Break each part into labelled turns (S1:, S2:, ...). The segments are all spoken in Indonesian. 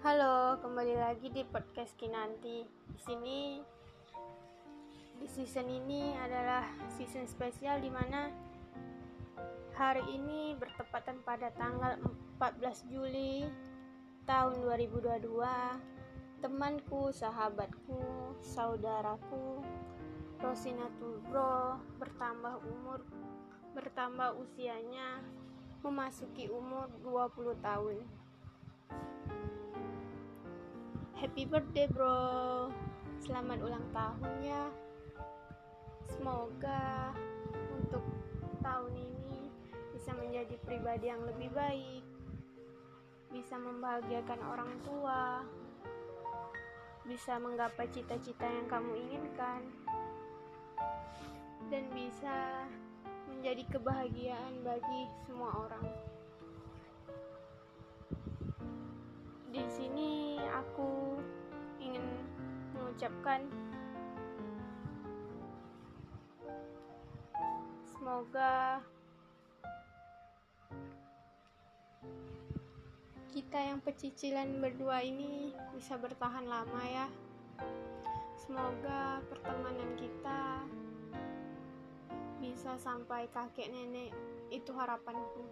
S1: Halo, kembali lagi di podcast Kinanti. Di sini di season ini adalah season spesial di mana hari ini bertepatan pada tanggal 14 Juli tahun 2022. Temanku, sahabatku, saudaraku, Rosinatul Bro bertambah umur bertambah usianya memasuki umur 20 tahun. Happy birthday bro. Selamat ulang tahun ya. Semoga untuk tahun ini bisa menjadi pribadi yang lebih baik Bisa membahagiakan orang tua Bisa menggapai cita-cita yang kamu inginkan Dan bisa menjadi kebahagiaan bagi semua orang di sini aku ingin mengucapkan semoga kita yang pecicilan berdua ini bisa bertahan lama ya. Semoga pertemanan kita bisa sampai kakek nenek itu harapanku.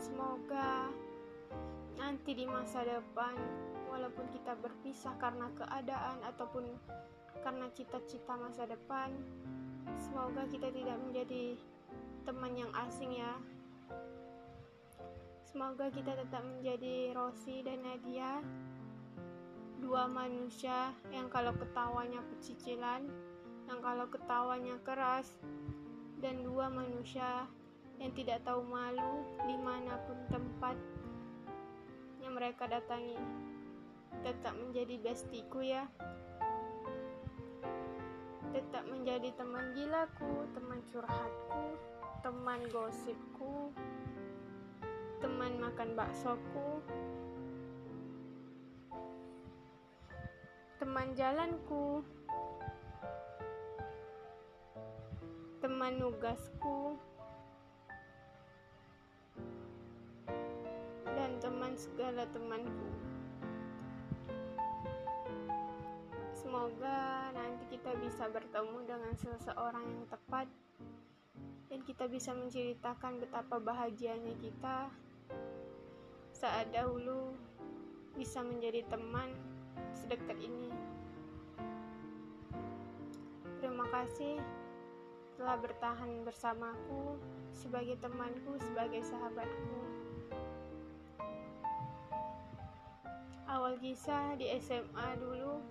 S1: Semoga nanti di masa depan walaupun kita berpisah karena keadaan ataupun karena cita-cita masa depan semoga kita tidak menjadi teman yang asing ya. Semoga kita tetap menjadi Rosi dan Nadia dua manusia yang kalau ketawanya pecicilan yang kalau ketawanya keras dan dua manusia yang tidak tahu malu di mana pun tempat mereka datangi. Tetap menjadi bestiku ya. Tetap menjadi teman gilaku teman curhatku teman gosipku teman makan baksoku teman jalanku teman nugasku segala temanku. Semoga nanti kita bisa bertemu dengan seseorang yang tepat dan kita bisa menceritakan betapa bahagianya kita saat dahulu bisa menjadi teman sedekat ini. Terima kasih telah bertahan bersamaku sebagai temanku, sebagai sahabatku. Awal kisah di SMA dulu.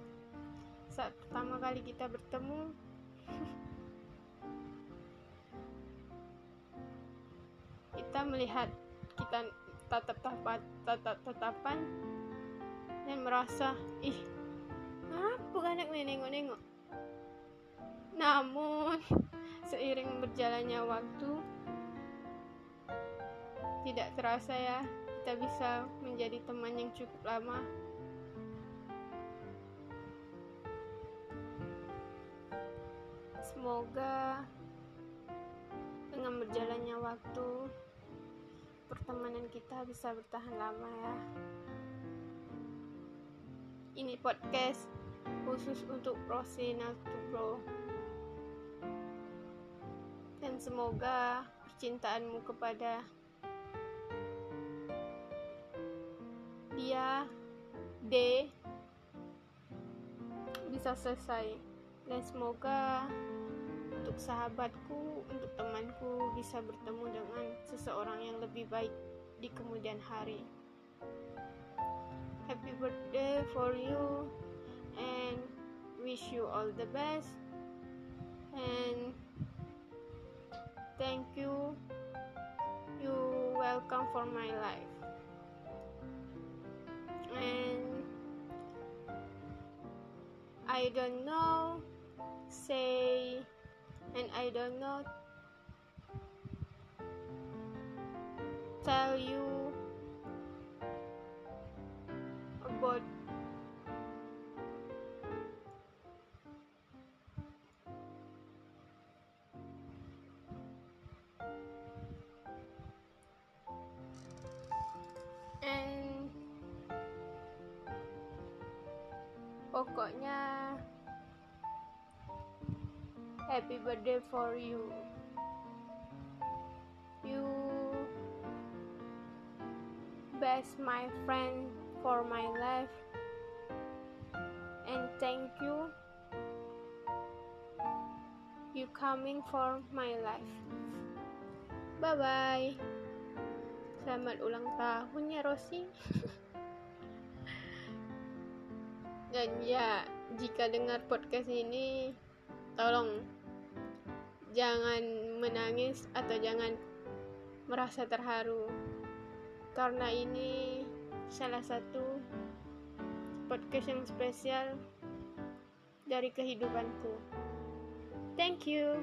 S1: Saat pertama kali kita bertemu. Kita melihat kita tatap tatap tatap tatapan dan merasa ih apa anak nih nengok-nengok? Namun seiring berjalannya waktu tidak terasa ya kita bisa menjadi teman yang cukup lama. Semoga dengan berjalannya waktu, pertemanan kita bisa bertahan lama ya. Ini podcast khusus untuk Rosina Bro. Dan semoga percintaanmu kepada dia D. Bisa selesai. Dan semoga untuk sahabatku, untuk temanku bisa bertemu dengan seseorang yang lebih baik di kemudian hari. Happy birthday for you and wish you all the best. And thank you. You welcome for my life and I don't know say and I don't know tell you about pokoknya happy birthday for you. You best my friend for my life. And thank you. You coming for my life. Bye bye selamat ulang tahun ya Rosi dan ya jika dengar podcast ini tolong jangan menangis atau jangan merasa terharu karena ini salah satu podcast yang spesial dari kehidupanku. Thank you.